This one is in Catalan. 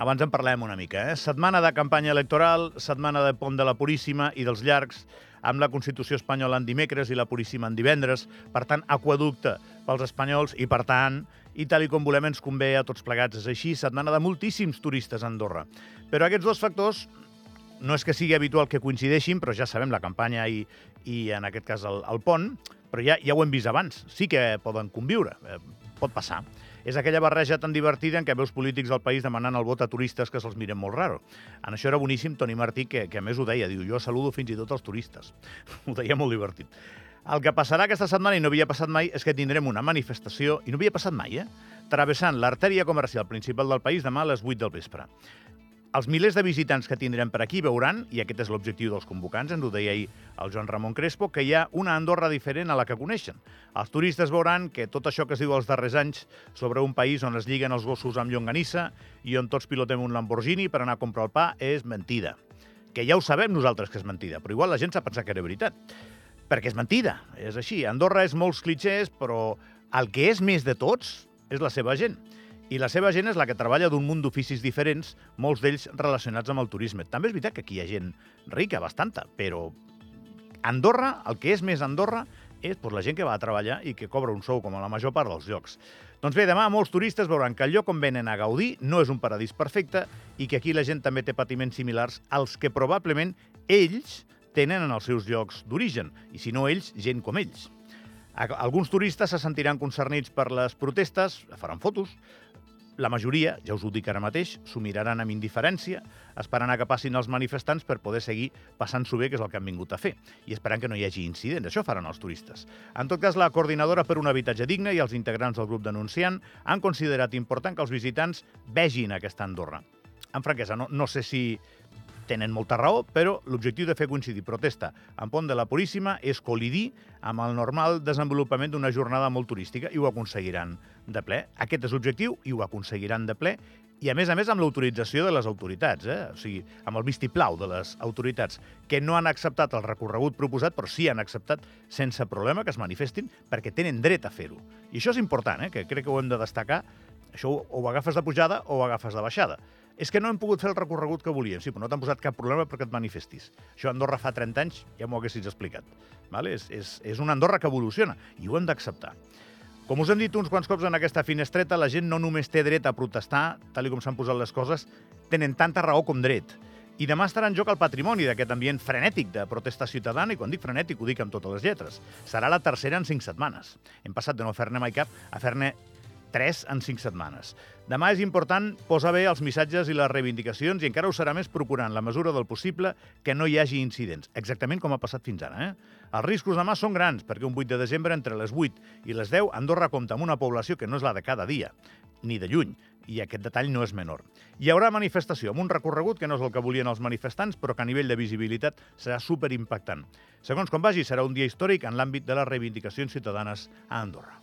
Abans en parlem una mica. Eh? Setmana de campanya electoral, setmana de pont de la Puríssima i dels llargs, amb la Constitució espanyola en dimecres i la Puríssima en divendres. Per tant, aquaducte pels espanyols i, per tant, i tal i com volem ens convé a tots plegats. És així, setmana de moltíssims turistes a Andorra. Però aquests dos factors no és que sigui habitual que coincideixin, però ja sabem la campanya i, i en aquest cas el, el pont, però ja, ja ho hem vist abans. Sí que poden conviure, eh, pot passar és aquella barreja tan divertida en què veus polítics del país demanant el vot a turistes que se'ls miren molt raro. En això era boníssim Toni Martí, que, que a més ho deia, diu, jo saludo fins i tot els turistes. ho deia molt divertit. El que passarà aquesta setmana, i no havia passat mai, és que tindrem una manifestació, i no havia passat mai, eh? travessant l'artèria comercial principal del país demà a les 8 del vespre. Els milers de visitants que tindrem per aquí veuran, i aquest és l'objectiu dels convocants, ens ho deia ahir el Joan Ramon Crespo, que hi ha una Andorra diferent a la que coneixen. Els turistes veuran que tot això que es diu els darrers anys sobre un país on es lliguen els gossos amb llonganissa i on tots pilotem un Lamborghini per anar a comprar el pa és mentida. Que ja ho sabem nosaltres que és mentida, però igual la gent s'ha pensat que era veritat. Perquè és mentida, és així. Andorra és molts clitxers, però el que és més de tots és la seva gent. I la seva gent és la que treballa d'un munt d'oficis diferents, molts d'ells relacionats amb el turisme. També és veritat que aquí hi ha gent rica, bastanta, però Andorra, el que és més Andorra, és doncs, la gent que va a treballar i que cobra un sou com a la major part dels llocs. Doncs bé, demà molts turistes veuran que el lloc on venen a gaudir no és un paradís perfecte i que aquí la gent també té patiments similars als que probablement ells tenen en els seus llocs d'origen, i si no ells, gent com ells. Alguns turistes se sentiran concernits per les protestes, faran fotos, la majoria, ja us ho dic ara mateix, s'ho miraran amb indiferència, esperant a que passin els manifestants per poder seguir passant-s'ho bé, que és el que han vingut a fer, i esperant que no hi hagi incidents. Això faran els turistes. En tot cas, la coordinadora per un habitatge digne i els integrants del grup denunciant han considerat important que els visitants vegin aquesta Andorra. En franquesa, no, no sé si tenen molta raó, però l'objectiu de fer coincidir protesta en Pont de la Puríssima és col·lidir amb el normal desenvolupament d'una jornada molt turística i ho aconseguiran de ple. Aquest és l'objectiu i ho aconseguiran de ple i, a més a més, amb l'autorització de les autoritats, eh? o sigui, amb el vistiplau de les autoritats, que no han acceptat el recorregut proposat, però sí han acceptat sense problema que es manifestin, perquè tenen dret a fer-ho. I això és important, eh? que crec que ho hem de destacar. Això o ho agafes de pujada o ho agafes de baixada és que no hem pogut fer el recorregut que volíem. Sí, però no t'han posat cap problema perquè et manifestis. Això a Andorra fa 30 anys ja m'ho haguessis explicat. Vale? És, és, és una Andorra que evoluciona i ho hem d'acceptar. Com us hem dit uns quants cops en aquesta finestreta, la gent no només té dret a protestar, tal com s'han posat les coses, tenen tanta raó com dret. I demà estarà en joc el patrimoni d'aquest ambient frenètic de protesta ciutadana, i quan dic frenètic ho dic amb totes les lletres. Serà la tercera en cinc setmanes. Hem passat de no fer-ne mai cap a fer-ne 3 en 5 setmanes. Demà és important posar bé els missatges i les reivindicacions i encara ho serà més procurant la mesura del possible que no hi hagi incidents, exactament com ha passat fins ara. Eh? Els riscos demà són grans, perquè un 8 de desembre entre les 8 i les 10 Andorra compta amb una població que no és la de cada dia, ni de lluny, i aquest detall no és menor. Hi haurà manifestació amb un recorregut que no és el que volien els manifestants, però que a nivell de visibilitat serà superimpactant. Segons com vagi, serà un dia històric en l'àmbit de les reivindicacions ciutadanes a Andorra.